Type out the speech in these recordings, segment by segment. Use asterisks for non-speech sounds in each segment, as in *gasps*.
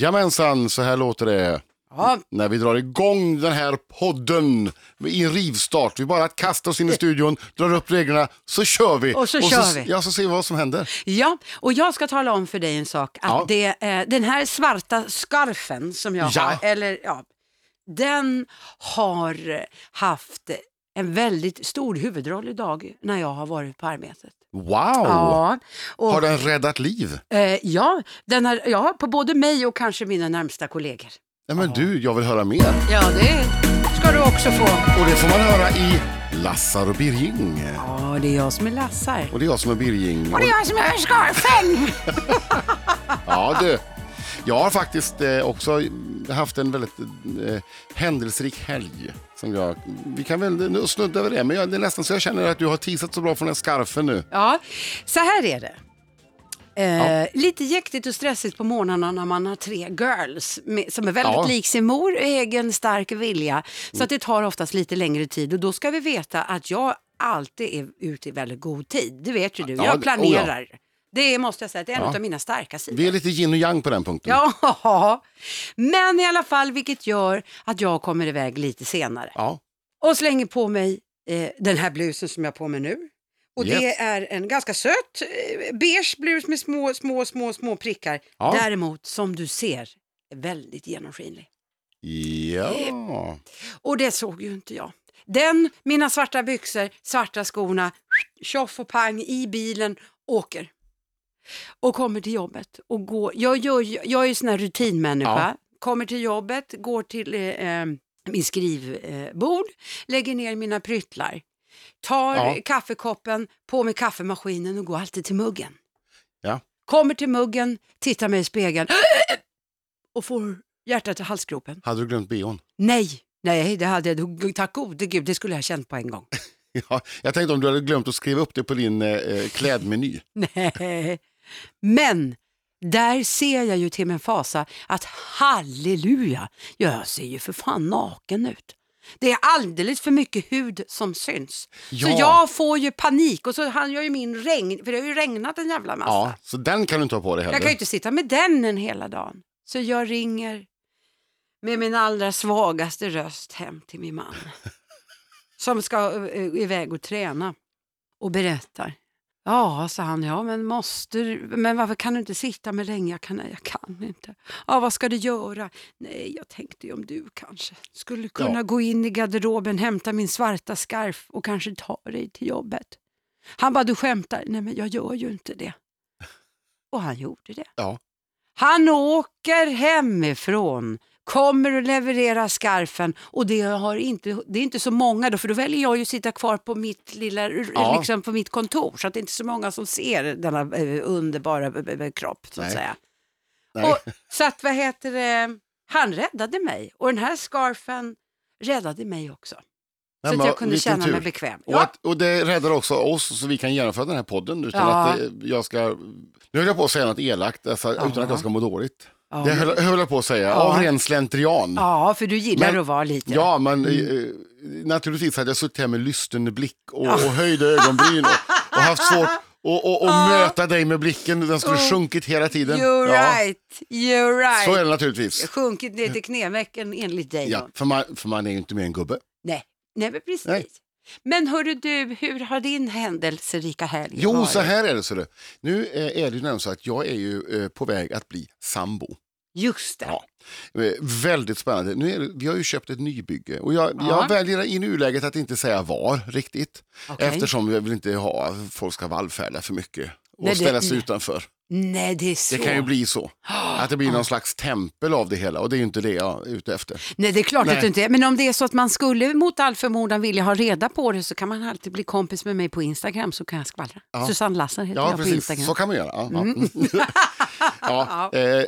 Jajamensan, så här låter det. Ja, När vi drar igång den här podden i en rivstart. Vi bara kastar oss in i studion, drar upp reglerna, så kör vi. Och så kör vi. Ja, så ser vi vad som händer. ja, och jag ska tala om för dig en sak. Att Ja. det, eh, den här svarta skarfen som jag Ja. har, eller, ja, den har haft en väldigt stor huvudroll idag när jag har varit på arbetet. Wow! Ja, och, Har den räddat liv? eh, ja, den har, ja, på både mig och kanske mina närmsta kollegor. Nej men du, jag vill höra mer. Ja, det ska du också få. Och det får man höra i Lassar och Birging. Ja, det är jag som är Lassar. Och det är jag som är Birging. Och det är jag som är skarfen. *laughs* Ja du, jag har faktiskt eh, också haft en väldigt eh, händelserik helg. Som jag, vi kan väl nu snudda över det, men jag, det är nästan så jag känner att du har teasat så bra från den skarfen nu. Ja, så här är det. Eh, Lite jäktigt och stressigt på morgnarna när man har tre girls med, som är väldigt Ja. lik sin mor, egen stark vilja. Så att det tar oftast lite längre tid och då ska vi veta att jag alltid är ute i väldigt god tid. Det vet ju du, Ja, jag planerar. Det måste jag säga, det är en Ja. av mina starka sidor. Vi är lite yin och yang på den punkten. Ja, *laughs* men i alla fall vilket gör att jag kommer iväg lite senare. Ja. Och slänger på mig eh, den här blusen som jag har på mig nu. Och det Yes. är en ganska söt eh, beige blus med små, små, små, små prickar. Ja. Däremot, som du ser, är väldigt genomskinlig. Ja. Och det såg ju inte jag. Den, mina svarta byxor, svarta skorna, tjoff och pang i bilen, åker. Och kommer till jobbet. Och går, jag, ju- jag är ju sån här rutinmänniska. Ja. Kommer till jobbet, går till eh, eh, min skrivbord, lägger ner mina pryttlar. Tar Ja. kaffekoppen, på med kaffemaskinen och går alltid till muggen. Ja. Kommer till muggen, tittar mig i spegeln *clears throat* och får hjärtat i halsgropen. Hade du glömt bhn? Nej, nej, det hade jag. Tack gode gud, det skulle jag ha känt på en gång. *laughs* Ja, jag tänkte om du hade glömt att skriva upp det på din eh, klädmeny. *laughs* Nej. Men där ser jag ju till min fasa att halleluja, jag ser ju för fan naken ut. Det är alldeles för mycket hud som syns. Så Ja. jag får ju panik och så han gör ju min regn, för det har ju regnat en jävla massa. Ja, så den kan du inte ha på dig heller. Jag kan ju inte sitta med den en hela dagen. Så jag ringer med min allra svagaste röst hem till min man. *laughs* som ska eh, iväg och träna. Och berättar. Ja, sa han, ja men måste du, men varför kan du inte sitta med länge? Jag kan, nej, jag kan inte. Ja, vad ska du göra? Nej, jag tänkte ju om du kanske skulle kunna Ja. gå in i garderoben, hämta min svarta skarf och kanske ta dig till jobbet. Han bara, du skämtar? Nej, men jag gör ju inte det. Och han gjorde det. Ja. Han åker hemifrån, kommer och levererar skarfen och det, har inte, det är inte så många då, för då väljer jag ju att sitta kvar på mitt lilla, Ja. liksom på mitt kontor, så att det är inte så många som ser denna eh, underbara eh, eh, kropp, så att Nej. säga. Nej. Och, så att, vad heter det, han räddade mig och den här skarfen räddade mig också. Nej, så att jag kunde känna tur. mig bekväm. Och, Ja. att, och det räddar också oss så vi kan genomföra den här podden utan Ja. att jag ska... Nu höll jag på att säga något elakt alltså, utan att jag ska må dåligt. Ja, Det höll, höll jag på att säga, Ja. av ren slentrian. ja, för du gillar Men- att vara lite... Ja, men Mm. eh, naturligtvis hade jag suttit här med lysten blick och, och höjda ögonbryn och, och haft svårt att och, och möta dig med blicken. Den skulle Oh. sjunkit hela tiden. You're ja, right, you're right. Så är det naturligtvis. Sjunkit ner till knävecken enligt dig. Ja, för, man, för man är ju inte mer en gubbe. Nej, nej precis. Nej. Men hörru du, hur har din händelserika helg Jo, varit? så här är det. Så det. Nu eh, är det ju nämligen så att jag är ju eh, på väg att bli sambo. Just det. Ja. Eh, Väldigt spännande. Nu är det, vi har ju köpt ett nybygge och jag, Ja. jag väljer i nuläget att inte säga var riktigt. Okej. Eftersom jag vill inte ha folk ska vallfärda för mycket och Nej, det- ställa sig nej. utanför. Nej, det är så. Det kan ju bli så. *gasps* Att det blir någon slags tempel av det hela och det är ju inte det jag är ute efter. Nej, det är klart Nej. att du inte är. Men om det är så att man skulle mot all förmodan vilja ha reda på det så kan man alltid bli kompis med mig på Instagram så kan jag skvallra. Susanne Lasser heter Ja, jag på precis. Instagram. Så kan man göra. Ja, *laughs* ja. *laughs* ja, eh,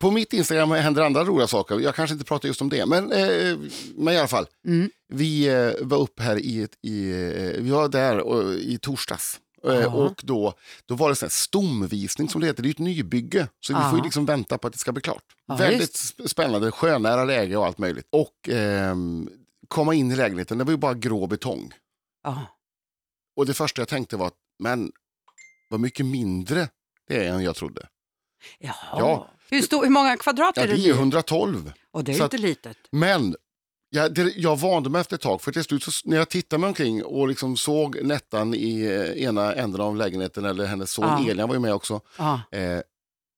på mitt Instagram händer andra roliga saker. Jag kanske inte pratar just om det, men, eh, men i alla fall. Mm. Vi eh, var uppe här i, ett, i eh, vi var där och, i torsdags. Eh, Ja. och då, då var det här stomvisning som det heter, det är ju ett nybygge. Så vi Ja. får ju liksom vänta på att det ska bli klart. Ja, Väldigt sp- spännande, sjönära läge och allt möjligt. Och ehm, komma in i lägenheten, det var ju bara grå betong. Och det första jag tänkte var, att, men vad mycket mindre det är än jag trodde. Jaha. Ja. Hur, stor, hur många kvadrat Ja, är det det? är 112. Och det är så inte litet. Men jag, det, jag vande mig efter ett tag, för till slut så, när jag tittade mig omkring och liksom såg Nettan i eh, ena änden av lägenheten, eller hennes son Ja. Elian var ju med också, Ja. eh,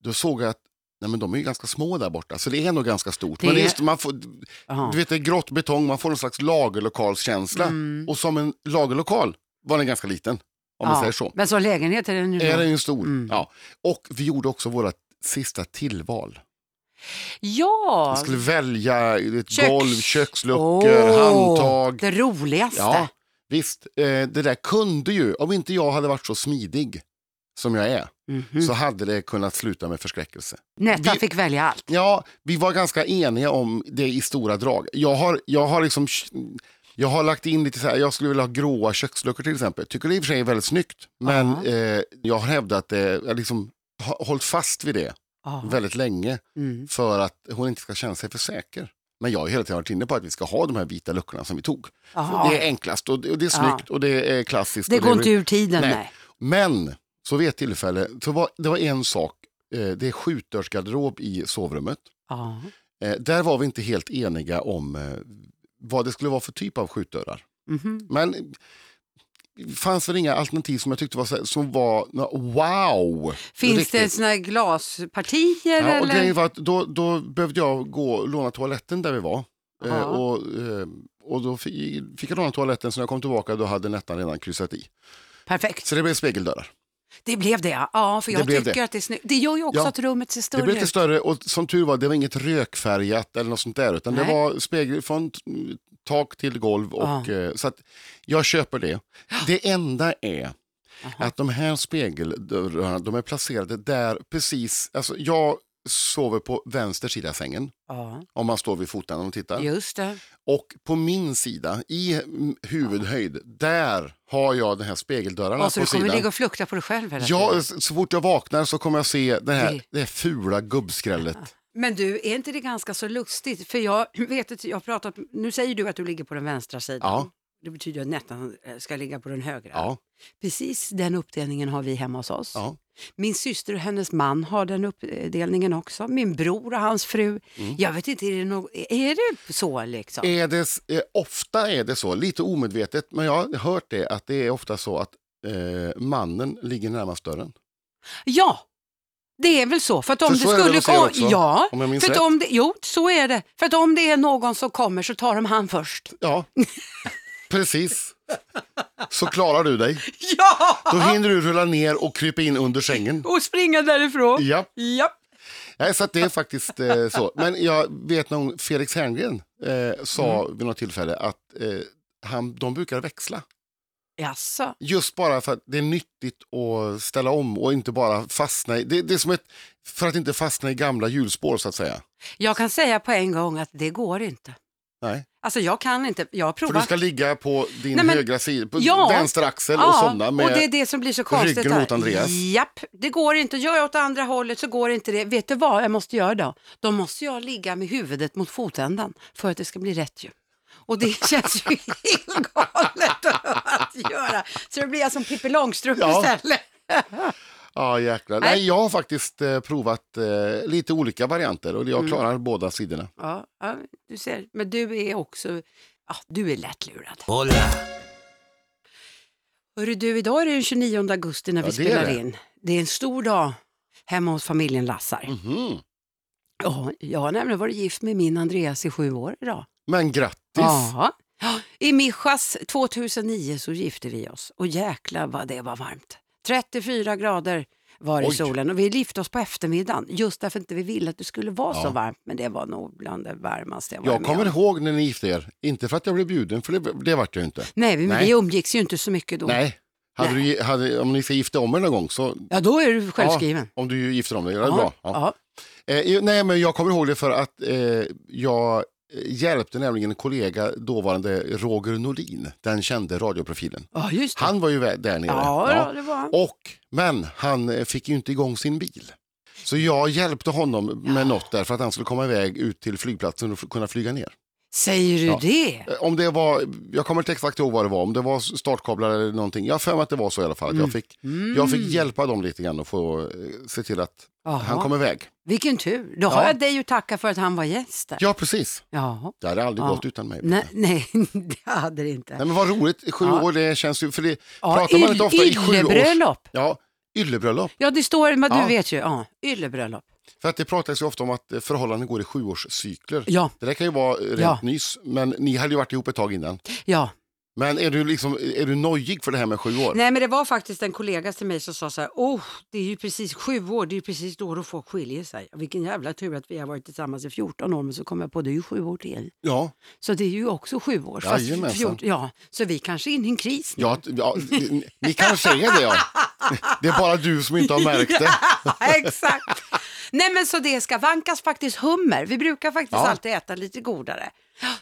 då såg jag att nej, men de är ju ganska små där borta, så det är nog ganska stort. Det Men just, man får, Ja. du vet, det är grått betong, man får en slags lagerlokalskänsla. Mm. Och som en lagerlokal var den ganska liten, om man Ja. säger så. Men som lägenhet är den ju Är den ju stor. Mm. Ja. Och vi gjorde också våra sista tillval. Ja, Vi skulle välja ett Köks- golv, köksluckor, Åh, handtag. det roligaste. Ja, visst. Eh, det där kunde ju, om inte jag hade varit så smidig som jag är, Mhm. så hade det kunnat sluta med förskräckelse. Nettan vi- fick välja allt. Ja, vi var ganska eniga om det i stora drag. Jag har, jag har liksom... Jag har lagt in lite så här, jag skulle vilja ha gråa köksluckor till exempel. Tycker det i och för sig är väldigt snyggt. Men Ja. eh, jag har hävdat det, jag liksom har hållit fast vid det Ja. väldigt länge. Mm. För att hon inte ska känna sig för säker. Men jag har hela tiden varit inne på att vi ska ha de här vita luckorna som vi tog. Det är enklast och det, och det är snyggt och det är klassiskt. Det går är- inte ur tiden. Nej. Nej. Men så vid ett tillfälle, så var, det var en sak, eh, det är skjutdörrsgarderob i sovrummet. Eh, där var vi inte helt eniga om eh, vad det skulle vara för typ av skjutdörrar. Mhm. Men eh, det fanns väl inga alternativ som jag tyckte var, så- som var wow. Finns riktigt. det såna glaspartier? Ja, och eller? grejen var att då, då behövde jag gå och låna toaletten där vi var. Eh, och, eh, och då fi- fick jag låna toaletten så när jag kom tillbaka då hade Nettan redan kryssat i. Perfekt. Så det blev spegeldörrar. Det blev det ja. För Det jag blev tycker det. att det är snyggt. Det gör ju också Ja. att rummet ser Det större blev lite ut. större och som tur var det var inget rökfärgat eller något sånt där utan det Nej. var spegel från tak till golv. Och, Ja. eh, så att jag köper det. Det enda är att de här spegeldörrarna de är placerade där precis, alltså jag sover på vänster sida sängen Ja, om man står vid foten och tittar. just det. Och på min sida, i huvudhöjd, där har jag de här spegeldörrarna Och så på du kommer ligga och flukta på dig själv hela Ja, så fort jag vaknar så kommer jag se det här, Det- det här fula gubbskrället. *laughs* Men du, är inte det ganska så lustigt? För jag *clears throat* vet att jag har pratat, nu säger du att du ligger på den vänstra sidan. Ja. Det betyder att Nettan ska ligga på den högra. Ja, Precis den uppdelningen har vi hemma hos oss. ja. Min syster och hennes man har den uppdelningen också. Min bror och hans fru. Mm. Jag vet inte, är det, no är det så liksom? Är det, eh, ofta är det så, lite omedvetet, men jag har hört det att det är ofta så att eh, mannen ligger närmast dörren. Ja, det är väl så. För att om För det det skulle komma... också, Ja, om jag minns för rätt. om det, jo, så är det. För att om det är någon som kommer så tar de han först. Ja, *laughs* precis. Så klarar du dig. *laughs* Ja! Då hinner du rulla ner och krypa in under sängen. Och springa därifrån. Ja, Ja. Nej, så det är faktiskt eh, så. Men jag vet någon, Felix Herngren eh, sa Mm. vid något tillfälle att eh, han, de brukar växla. Jaså? Just bara för att det är nyttigt att ställa om och inte bara fastna i, det, det är som ett, för att inte fastna i gamla hjulspår så att säga. Jag kan säga på en gång att det går inte. Nej. Alltså jag kan inte, jag har För du provat. ska ligga på din Nej, men- högra sida, på Ja. vänster axel och somna med... och det är det som blir så konstigt. ryggen här. mot Andreas. Japp, det går inte. Gör jag åt andra hållet så går inte det. Vet du vad jag måste göra då? Då måste jag ligga med huvudet mot fotändan för att det ska bli rätt ju. Och det *laughs* känns ju helt galet att göra. Så det blir jag som Pippi Långstrump Ja. istället. Ja, jäklar. Nej. Jag har faktiskt eh, provat eh, lite olika varianter och jag Mm. klarar båda sidorna. Ja, ja, du ser. Men du är också, ja, du är lättlurad. Hola. Hörru du, idag är det den 29 augusti när vi Ja, är spelar det. in. Det är en stor dag hemma hos familjen Lassar. Mhm. Ja, jag har nämligen varit gift med min Andreas i sju år idag. Men grattis! Ja. Ja, *gasps* I Mishas 2009 så gifte vi oss och jäklar vad det var varmt. 34 grader var i Oj. solen och vi gifte oss på eftermiddagen just därför inte vi ville att det skulle vara så Ja. varmt. Men det var nog bland det varmaste jag varit Jag med kommer om. ihåg när ni gifte er, inte för att jag blev bjuden, för det, det vart jag inte. Nej, men Nej. vi umgicks ju inte så mycket då. Nej, hade. Du, hade, om ni ska gifta om er någon gång så, Ja, då är du självskriven. om du gifter om dig, det är bra. Ja. Ja. Eh, nej, men jag kommer ihåg det för att eh, jag hjälpte nämligen en kollega, dåvarande Roger Nordin, den kände radioprofilen. ja, det. Han var ju där nere. ja, Ja. ja, det var han. Och, men han eh, fick ju inte igång sin bil. Så jag hjälpte honom med något där för att han skulle komma iväg ut till flygplatsen och kunna flyga ner. Säger du Ja. det? Eh, Om det var, jag kommer inte exakt ihåg vad det var, om det var startkablar eller någonting. Jag har för mig att det var så i alla fall. Att jag, fick, jag fick hjälpa dem lite grann och få eh, se till att Jaha. han kom iväg. Vilken tur. Då har Ja. jag dig att tacka för att han var gäst där. Ja, precis. Jaha. Det hade aldrig Ja. gått utan mig. Nej, *laughs* nej, det hade det inte. Nej, men vad roligt, sju Ja. år, det känns ju, för det Ja, pratar man inte ofta i sju yllebröllop. Ja, yllebröllop. Ja, det står, men du vet ju, ja, yllebröllop. För att det pratas ju ofta om att förhållanden går i sjuårscykler. Ja, Det där kan ju vara rent Ja. nys, men ni hade ju varit ihop ett tag innan. ja. Men är du, liksom, är du nojig för det här med sju år? Nej, men det var faktiskt en kollega till mig som sa så här, oh, det är ju precis sju år, det är ju precis då då folk skiljer sig. Vilken jävla tur att vi har varit tillsammans i 14 år, men så kom jag på det är ju sju år till. Ja, Så det är ju också sju år. fast Jajamensan. 14 ja, så vi kanske är inne i en kris nu. ja, ja ni, ni kanske är det ja. *laughs* *laughs* Det är bara du som inte har märkt det. *laughs* Exakt. Nej men så det ska vankas faktiskt hummer. Vi brukar faktiskt Ja. alltid äta lite godare.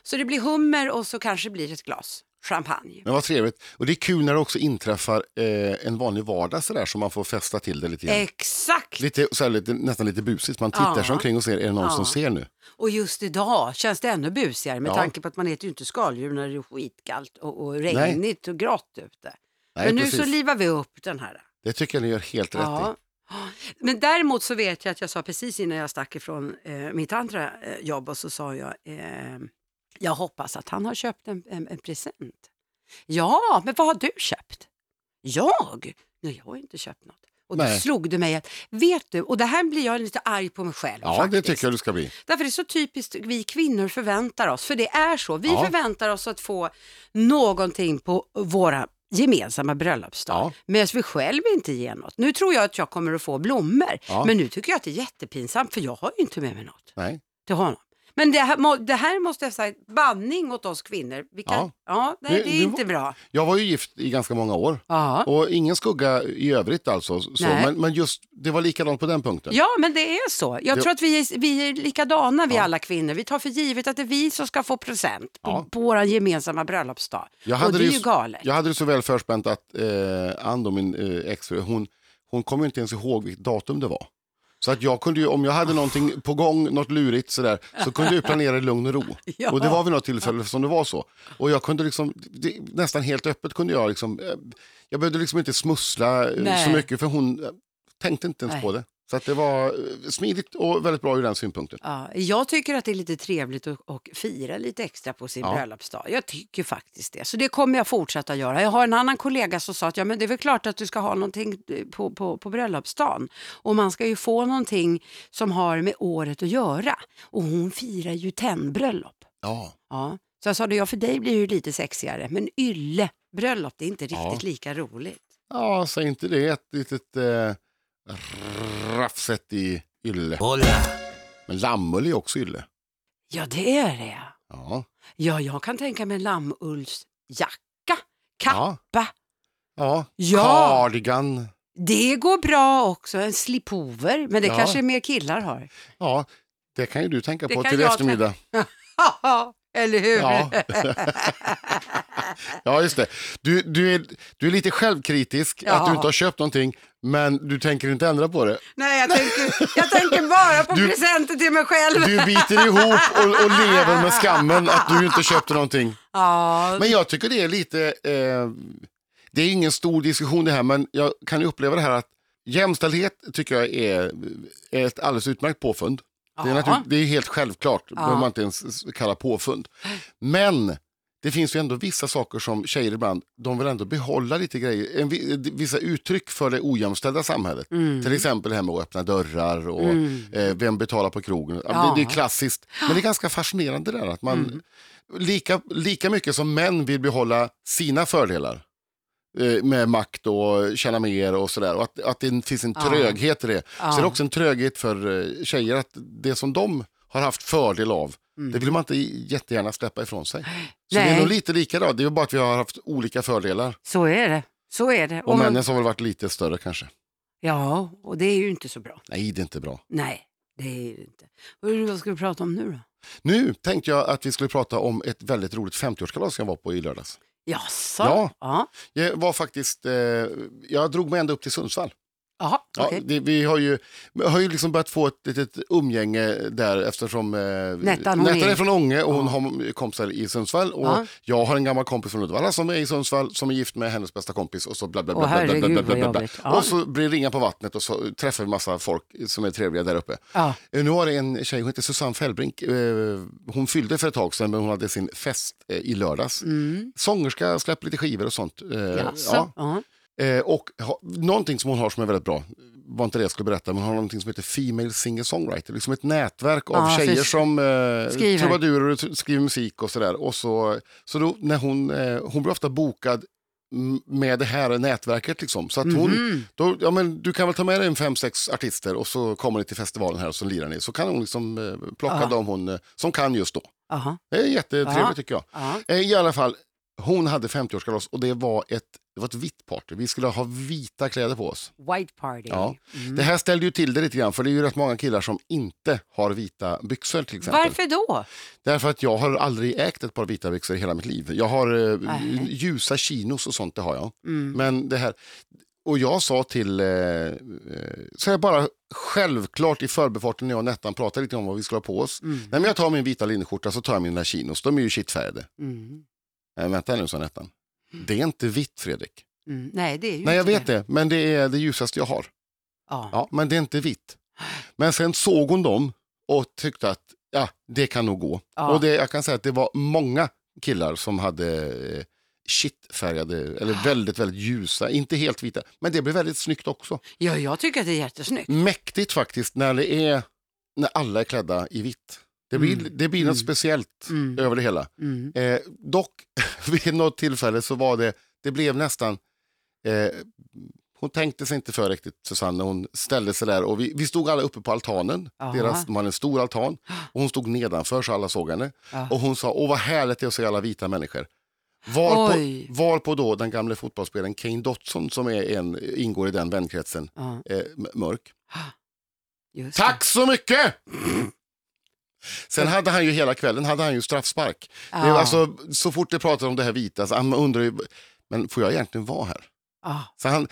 Så det blir hummer och så kanske blir ett glas champagne. Men vad trevligt. Och det är kul när det också inträffar eh, en vanlig vardag så man får festa till det lite grann. Exakt. Lite, så här, lite, nästan lite busigt. Man tittar Ja. sig omkring och ser, är det någon Ja. som ser nu? Och just idag känns det ännu busigare med Ja. tanke på att man äter ju inte skaldjur när det är skitkallt och, och regnigt och grått ute. Nej, Men nu precis. så livar vi upp den här. Det tycker jag ni gör helt rätt i. Ja. Men däremot så vet jag att jag sa precis innan jag stack ifrån eh, mitt andra eh, jobb och så sa jag, eh, jag hoppas att han har köpt en, en, en present. Ja, men vad har du köpt? Jag? Nej, jag har inte köpt något. Och då Nej. slog det mig att, vet du, och det här blir jag lite arg på mig själv Ja, faktiskt. det tycker jag du ska bli. Därför är det så typiskt vi kvinnor förväntar oss, för det är så. Vi Ja. förväntar oss att få någonting på våra gemensamma bröllopsdag. Ja. Medan vi själv inte ger något. Nu tror jag att jag kommer att få blommor, Ja. men nu tycker jag att det är jättepinsamt för jag har ju inte med mig något Nej. till honom. Men det här, det här måste jag säga, banning åt oss kvinnor. Vi kan, ja. Ja. Nu- det är inte bra. Jag var ju gift i ganska många år. Ja. Och ingen skugga i övrigt alltså. Så, men, men just, det var likadant på den punkten. Ja, men det är så. Jag Det- tror att vi är, vi är likadana, vi Ja. alla kvinnor. Vi tar för givet att det är vi som ska få present på, Ja. på vår gemensamma bröllopsdag. Jag Och det är det ju galet. Jag hade det så väl förspänt att eh, Ann, då, min eh, exfru, hon, hon kom ju inte ens ihåg vilket datum det var. Så att jag kunde ju, om jag hade någonting på gång, något lurigt sådär, så kunde jag planera i lugn och ro. *laughs* Ja. Och det var vid något tillfälle som det var så. Och jag kunde liksom, det, nästan helt öppet kunde jag liksom, eh, jag behövde liksom inte smussla eh, Nej. så mycket för hon eh, tänkte inte ens Nej. på det. Så att det var eh, smidigt och väldigt bra ur den synpunkten. Ja, jag tycker att det är lite trevligt att, att fira lite extra på sin Ja. bröllopsdag. Jag tycker faktiskt det. Så det kommer jag fortsätta göra. Jag har en annan kollega som sa att ja, men det är väl klart att du ska ha någonting eh, på, på, på bröllopsdagen. Och man ska ju få någonting som har med året att göra. Och hon firar ju tennbröllop. Ja, Ja. Så jag sa det, ja för dig blir ju lite sexigare. Men ylle bröllop, det är inte riktigt Ja. lika roligt. ja säg inte det ett litet eh, rafset i ylle. Men lammull är också ylle. Ja, det är det. Ja. Ja, jag kan tänka mig en lammullsjacka, kappa. Ja, Ja. cardigan. Det går bra också, en slipover, men det Ja. kanske mer killar har. Ja, det kan ju du tänka Det på till eftermiddag. *laughs* Eller hur? Ja. *laughs* *laughs* ja, just det. Du, du, är, du är lite självkritisk Ja. att du inte har köpt någonting, men du tänker inte ändra på det. Nej, jag tänker, jag tänker bara på Du- presenter till mig själv. Du biter ihop och, och lever med skammen att du inte köpte någonting. Ja, Men jag tycker det är lite, eh, det är ingen stor diskussion det här, men jag kan ju uppleva det här att jämställdhet tycker jag är, är ett alldeles utmärkt påfund. Det är, det är helt självklart, det behöver man inte ens kalla påfund. Men det finns ju ändå vissa saker som tjejer ibland, de vill ändå behålla lite grejer, en, vi- vissa uttryck för det ojämställda samhället. Mm. Till exempel det här med att öppna dörrar och eh, vem betalar på krogen. Ja. Det, det är klassiskt, men det är ganska fascinerande där att man Mm. lika, lika mycket som män vill behålla sina fördelar eh, med makt och tjäna mer och sådär. Och att, att det finns en tröghet i det. Ja. Så är det också en tröghet för eh, tjejer att det som de har haft fördel av, det vill man inte jättegärna släppa ifrån sig. Så det är Mm. Nej. nog lite lika då. Det är bara att vi har haft olika fördelar. så är det. Så är det. Och männens har väl varit lite större kanske. Ja, och det är ju inte så bra. Nej, det är inte bra. Nej, det är det inte. Och Vad ska vi prata om nu då? Nu tänkte jag att vi skulle prata om ett väldigt roligt 50-årskalas jag var på i lördags. Jaså? Ja. ja. Jag var faktiskt, eh, jag drog mig ända upp till Sundsvall. Jaha, Ja, okej. det, vi har ju, har ju liksom börjat få ett litet umgänge där eftersom eh, Nettan, Nettan är- är från Ånge och hon har kompisar i Sundsvall och Ja. jag har en gammal kompis från Uddevalla som är i Sundsvall som är gift med hennes bästa kompis och så bla bla bla. Bla, bla, bla, bla, bla. Ja. Och så blir det ringa på vattnet och så träffar vi massa folk som är trevliga där uppe. Ja. Eh, Nu har det en tjej, hon heter Susanne Fällbrink, eh, hon fyllde för ett tag sedan men hon hade sin fest eh, i lördags. Mm. Sångerska, släpper lite skivor och sånt. Eh, Jaså? ja. Eh, och ha, någonting som hon har som är väldigt bra, var inte det jag skulle berätta, men hon har någonting som heter Female Singer-Songwriter. Liksom ett nätverk av Ja, tjejer som eh, skriver. trubadurer skriver musik och sådär. Och så, så då, när hon, eh, hon blir ofta bokad med det här nätverket. Liksom. Så att hon, Mhm. då, ja, men du kan väl ta med dig en fem, sex artister och så kommer ni till festivalen här och så lirar ni. Så kan hon liksom eh, plocka Ja. dem hon, eh, som kan just då. Aha. Det är jättetrevligt Ja. tycker jag. Ja. Eh, I alla fall, hon hade 50-årskalas och det var, ett, det var ett vitt party. Vi skulle ha vita kläder på oss. White party. Ja. Mm. Det här ställde ju till det lite grann för det är ju rätt många killar som inte har vita byxor till exempel. Varför då? Därför att jag har aldrig ägt ett par vita byxor i hela mitt liv. Jag har eh, ljusa chinos och sånt, det har jag. Mm. Men det här, och jag sa till, eh, eh, så jag bara självklart i förbifarten när jag och Nettan pratade lite om vad vi skulle ha på oss. Mm. Nej, men jag tar min vita linneskjorta så tar jag mina chinos, de är ju kittfärgade. Mm. Nej, vänta nu, sa Nettan. Det är inte vitt, Fredrik. Mm. Nej, det är ju Nej, jag inte vet det, men det är det ljusaste jag har. Ja. Ja, men det är inte vitt. Men sen såg hon dem och tyckte att ja, det kan nog gå. Ja. Och det, jag kan säga att det var många killar som hade eh, shitfärgade, eller väldigt, väldigt ljusa, inte helt vita. Men det blev väldigt snyggt också. ja, jag tycker att det är jättesnyggt. Mäktigt faktiskt när det är, när alla är klädda i vitt. Det blir, Mm. det blir något Mm. speciellt Mm. över det hela. Mm. Eh, dock, *laughs* vid något tillfälle så var det, det blev nästan, eh, hon tänkte sig inte för riktigt Susanne, hon ställde sig där och vi, vi stod alla uppe på altanen. Deras, de hade en stor altan och hon stod nedanför så alla såg henne. Ja. Och hon sa, åh vad härligt det är att se alla vita människor. Varpå, Oj. varpå då den gamle fotbollsspelaren Kane Dotson som är en, ingår i den vänkretsen, eh, mörk. *gasps* just Tack så mycket! Sen hade han ju hela kvällen hade han ju straffspark. Det. Det, alltså, så fort det pratade om det här vita, så han undrar ju, men får jag egentligen vara här? Ja. Så han,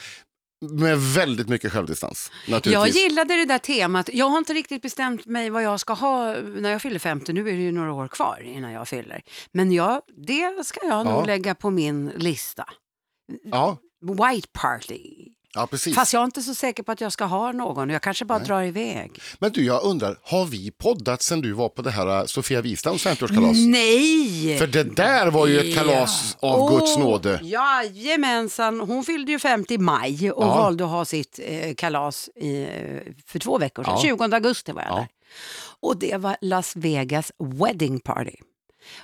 med väldigt mycket självdistans Jag gillade det där temat. Jag har inte riktigt bestämt mig vad jag ska ha när jag fyller 50. Nu är det ju några år kvar innan jag fyller. Men jag, det ska jag Ja. nog lägga på min lista. Ja, White party. Ja, precis. Fast jag är inte så säker på att jag ska ha någon. Jag kanske bara drar iväg. Men du, jag undrar, har vi poddat sen du var på det här äh, Sofia Wistams 50-årskalas? Nej! För det där var ju ett kalas av Guds Åh, nåde. Jajamensan, hon fyllde ju 50 i maj och Ja. valde att ha sitt eh, kalas i, eh, för två veckor sedan. Ja. 20 augusti var jag Ja. där. Och det var Las Vegas wedding party.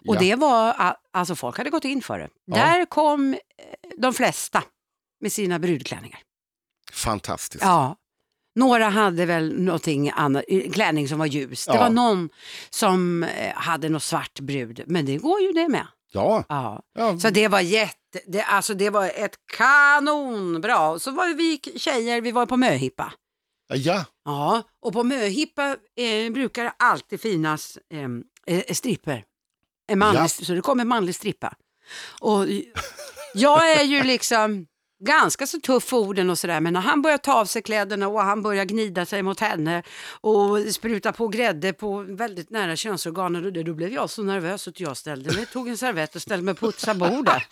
Och Ja. det var, alltså folk hade gått in för det. Ja. Där kom eh, de flesta med sina brudklänningar. Fantastiskt. Ja. Några hade väl någonting annat, klänning som var ljus. Det Ja. var någon som eh, hade något svart brud, men det går ju det med. Ja, Ja. ja. Så det var jätte, det, alltså det var ett kanonbra. Så var vi tjejer, vi var på möhippa. ja. Ja, och på möhippa eh, brukar det alltid finnas eh, eh, stripper. En manlig, Ja. Så det kommer en manlig strippa. Och jag är ju liksom ganska så tuff orden och sådär men när han börjar ta av sig kläderna och han börjar gnida sig mot henne och spruta på grädde på väldigt nära könsorganen och det, då blev jag så nervös att jag ställde mig, tog en servett och ställde mig och putsade bordet.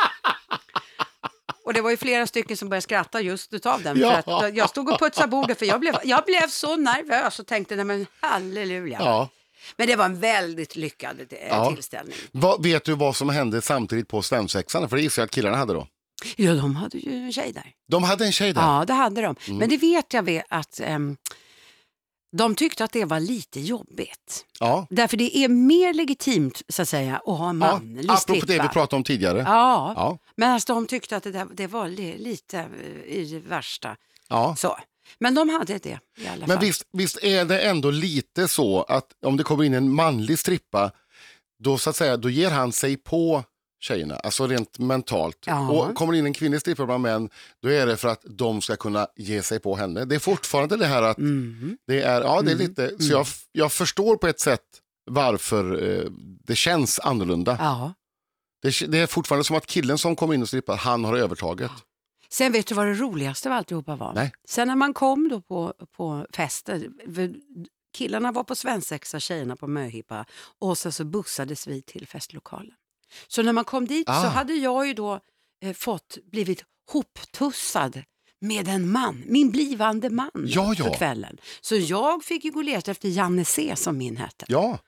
Och det var ju flera stycken som började skratta just utav den. Ja. För att jag stod och putsade bordet för jag blev, jag blev så nervös och tänkte nej men halleluja. ja. Men det var en väldigt lyckad eh, Ja. tillställning. Vad, vet du vad som hände samtidigt på svensexan? För det gissar jag att killarna hade då. Ja, de hade ju en tjej där. De hade en tjej där. Ja, det hade de. Mm. Men det vet jag vet att ehm, de tyckte att det var lite jobbigt. Ja. Därför det är mer legitimt så att säga att ha en Ja, manlig apropå det vi pratade om tidigare. Ja, Ja. men alltså, de tyckte att det, där, det var li, lite eh, i det värsta. Ja. Så. Men de hade det i alla Men fall. visst, visst är det ändå lite så att om det kommer in en manlig strippa, då så att säga, då ger han sig på tjejerna, alltså rent mentalt. Ja. Och kommer in en kvinnlig strippa bland män, då är det för att de ska kunna ge sig på henne. Det är fortfarande det här att Mhm. det är, ja det är Mm. lite, så jag, jag förstår på ett sätt varför eh, det känns annorlunda. Ja. Det, det är fortfarande som att killen som kommer in och strippar, han har övertaget. Sen vet du vad det roligaste av alltihopa var? Nej. Sen när man kom då på, på festen, för killarna var på svensexa, tjejerna på möhippa och sen så bussades vi till festlokalen. Så när man kom dit Ah. så hade jag ju då eh, fått blivit hoptussad med en man, min blivande man Ja, ja. för kvällen. Så jag fick ju gå och leta efter Janne C som min hette. Ja,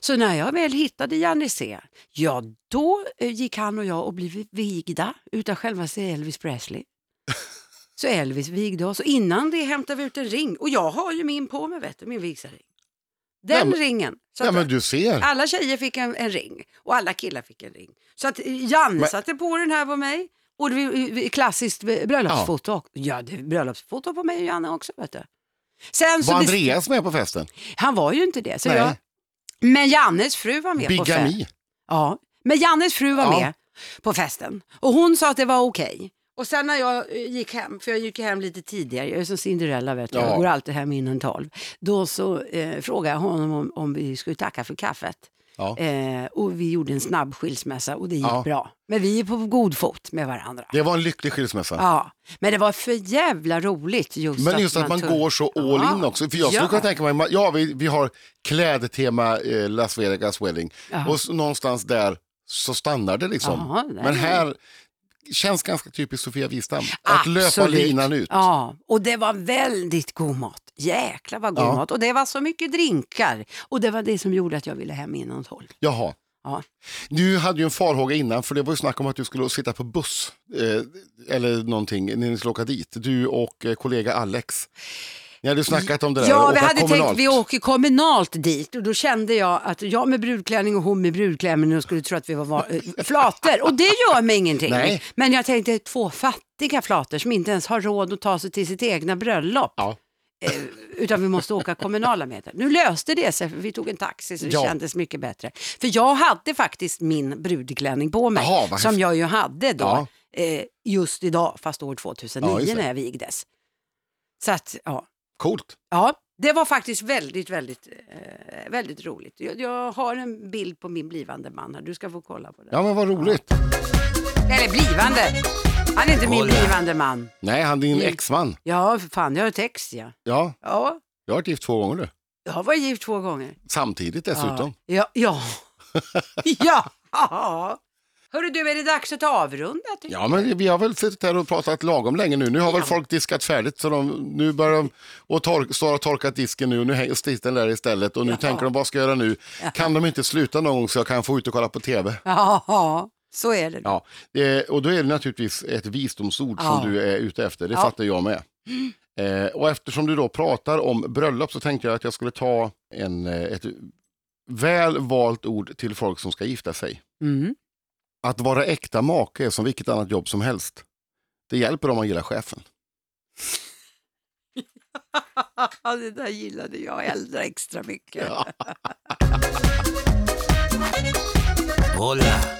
Så när jag väl hittade Janne C, ja då eh, gick han och jag och blev vigda utav självaste Elvis Presley. *laughs* Så Elvis vigde oss och innan det hämtade vi ut en ring och jag har ju min på mig, vet du, min vigselring. Den Ja, men- ringen. Så ja men du ser. Alla tjejer fick en, en ring och alla killar fick en ring. Så att eh, Janne Men- satte på den här på mig och var eh, klassiskt bröllopsfoto. Ja, det är bröllopsfoto på mig och Janne också. Vet du. Sen Var Andreas med på festen? Han var ju inte det. Så Nej. jag... Men Jannes fru var med på festen. Bigami. Ja, men Jannes fru var Ja. med på festen och hon sa att det var okej. Och sen när jag eh, gick hem, för jag gick hem lite tidigare, jag är som Cinderella vet du, Ja. jag går alltid hem innan tolv. Då så eh, frågade jag honom om, om vi skulle tacka för kaffet. Ja. Eh, och vi gjorde en snabb skilsmässa och det gick Ja. bra. Men vi är på god fot med varandra. Det var en lycklig skilsmässa. Ja, men det var för jävla roligt just Men just att man tog- går så all Ja. in också. För jag Ja. skulle kunna tänka mig, ja vi, vi har klädtema eh, Las Vegas Wedding och s- någonstans där så stannar det liksom. Men här känns ganska typiskt Sofia Wistam. Att löpa linan ut. Ja, och det var väldigt god mat. Jäklar vad god Ja. mat. Och det var så mycket drinkar. Och det var det som gjorde att jag ville hem innan tolv. Jaha. Ja. Du hade ju en farhåga innan för det var ju snack om att du skulle sitta på buss eh, eller någonting när ni skulle åka dit. Du och eh, kollega Alex. Ni hade snackat om det där. Ja, vi hade kommunalt. tänkt vi åker kommunalt dit och då kände jag att jag med brudklänning och hon med brudklänning och skulle tro att vi var va- eh, flator. Och det gör mig ingenting. Nej. Men jag tänkte två fattiga flator som inte ens har råd att ta sig till sitt egna bröllop. Ja. Eh, utan vi måste åka kommunala meter. Nu löste det sig för vi tog en taxi så det Ja. kändes mycket bättre. För jag hade faktiskt min brudklänning på mig vad som jag ju hade då Ja. eh, just idag fast år Ja, 2009 just det. när jag vigdes. Så att ja, Coolt. Ja, det var faktiskt väldigt, väldigt, eh, väldigt roligt. Jag, jag har en bild på min blivande man här. Du ska få kolla på den. Ja men vad roligt. Eller blivande. Han är inte min Kolla. blivande man. Nej, han din Mm. exman. Ja, för fan, jag har text ja. Ja, Ja, jag har varit gift två gånger nu. jag har varit gift två gånger. Samtidigt dessutom. Ja, ja. *laughs* ja. *laughs* ja. Hörru du, är det dags att avrunda? Ja, men vi har väl suttit här och pratat lagom länge nu. Nu har väl Ja. folk diskat färdigt så de, nu börjar de och tork, står och torkat disken nu och nu hänger stiten där istället och nu Ja. tänker de vad ska jag göra nu? Kan de inte sluta någon gång så jag kan få ut och kolla på tv? Ja, så är det. Ja, och då är det naturligtvis ett visdomsord Ja. som du är ute efter, det Ja. fattar jag med. Eh, och eftersom du då pratar om bröllop så tänkte jag att jag skulle ta en, eh, ett väl valt ord till folk som ska gifta sig. Mm. Att vara äkta make är som vilket annat jobb som helst. Det hjälper om man gillar chefen. det där gillade jag äldre extra mycket. Hola. *laughs*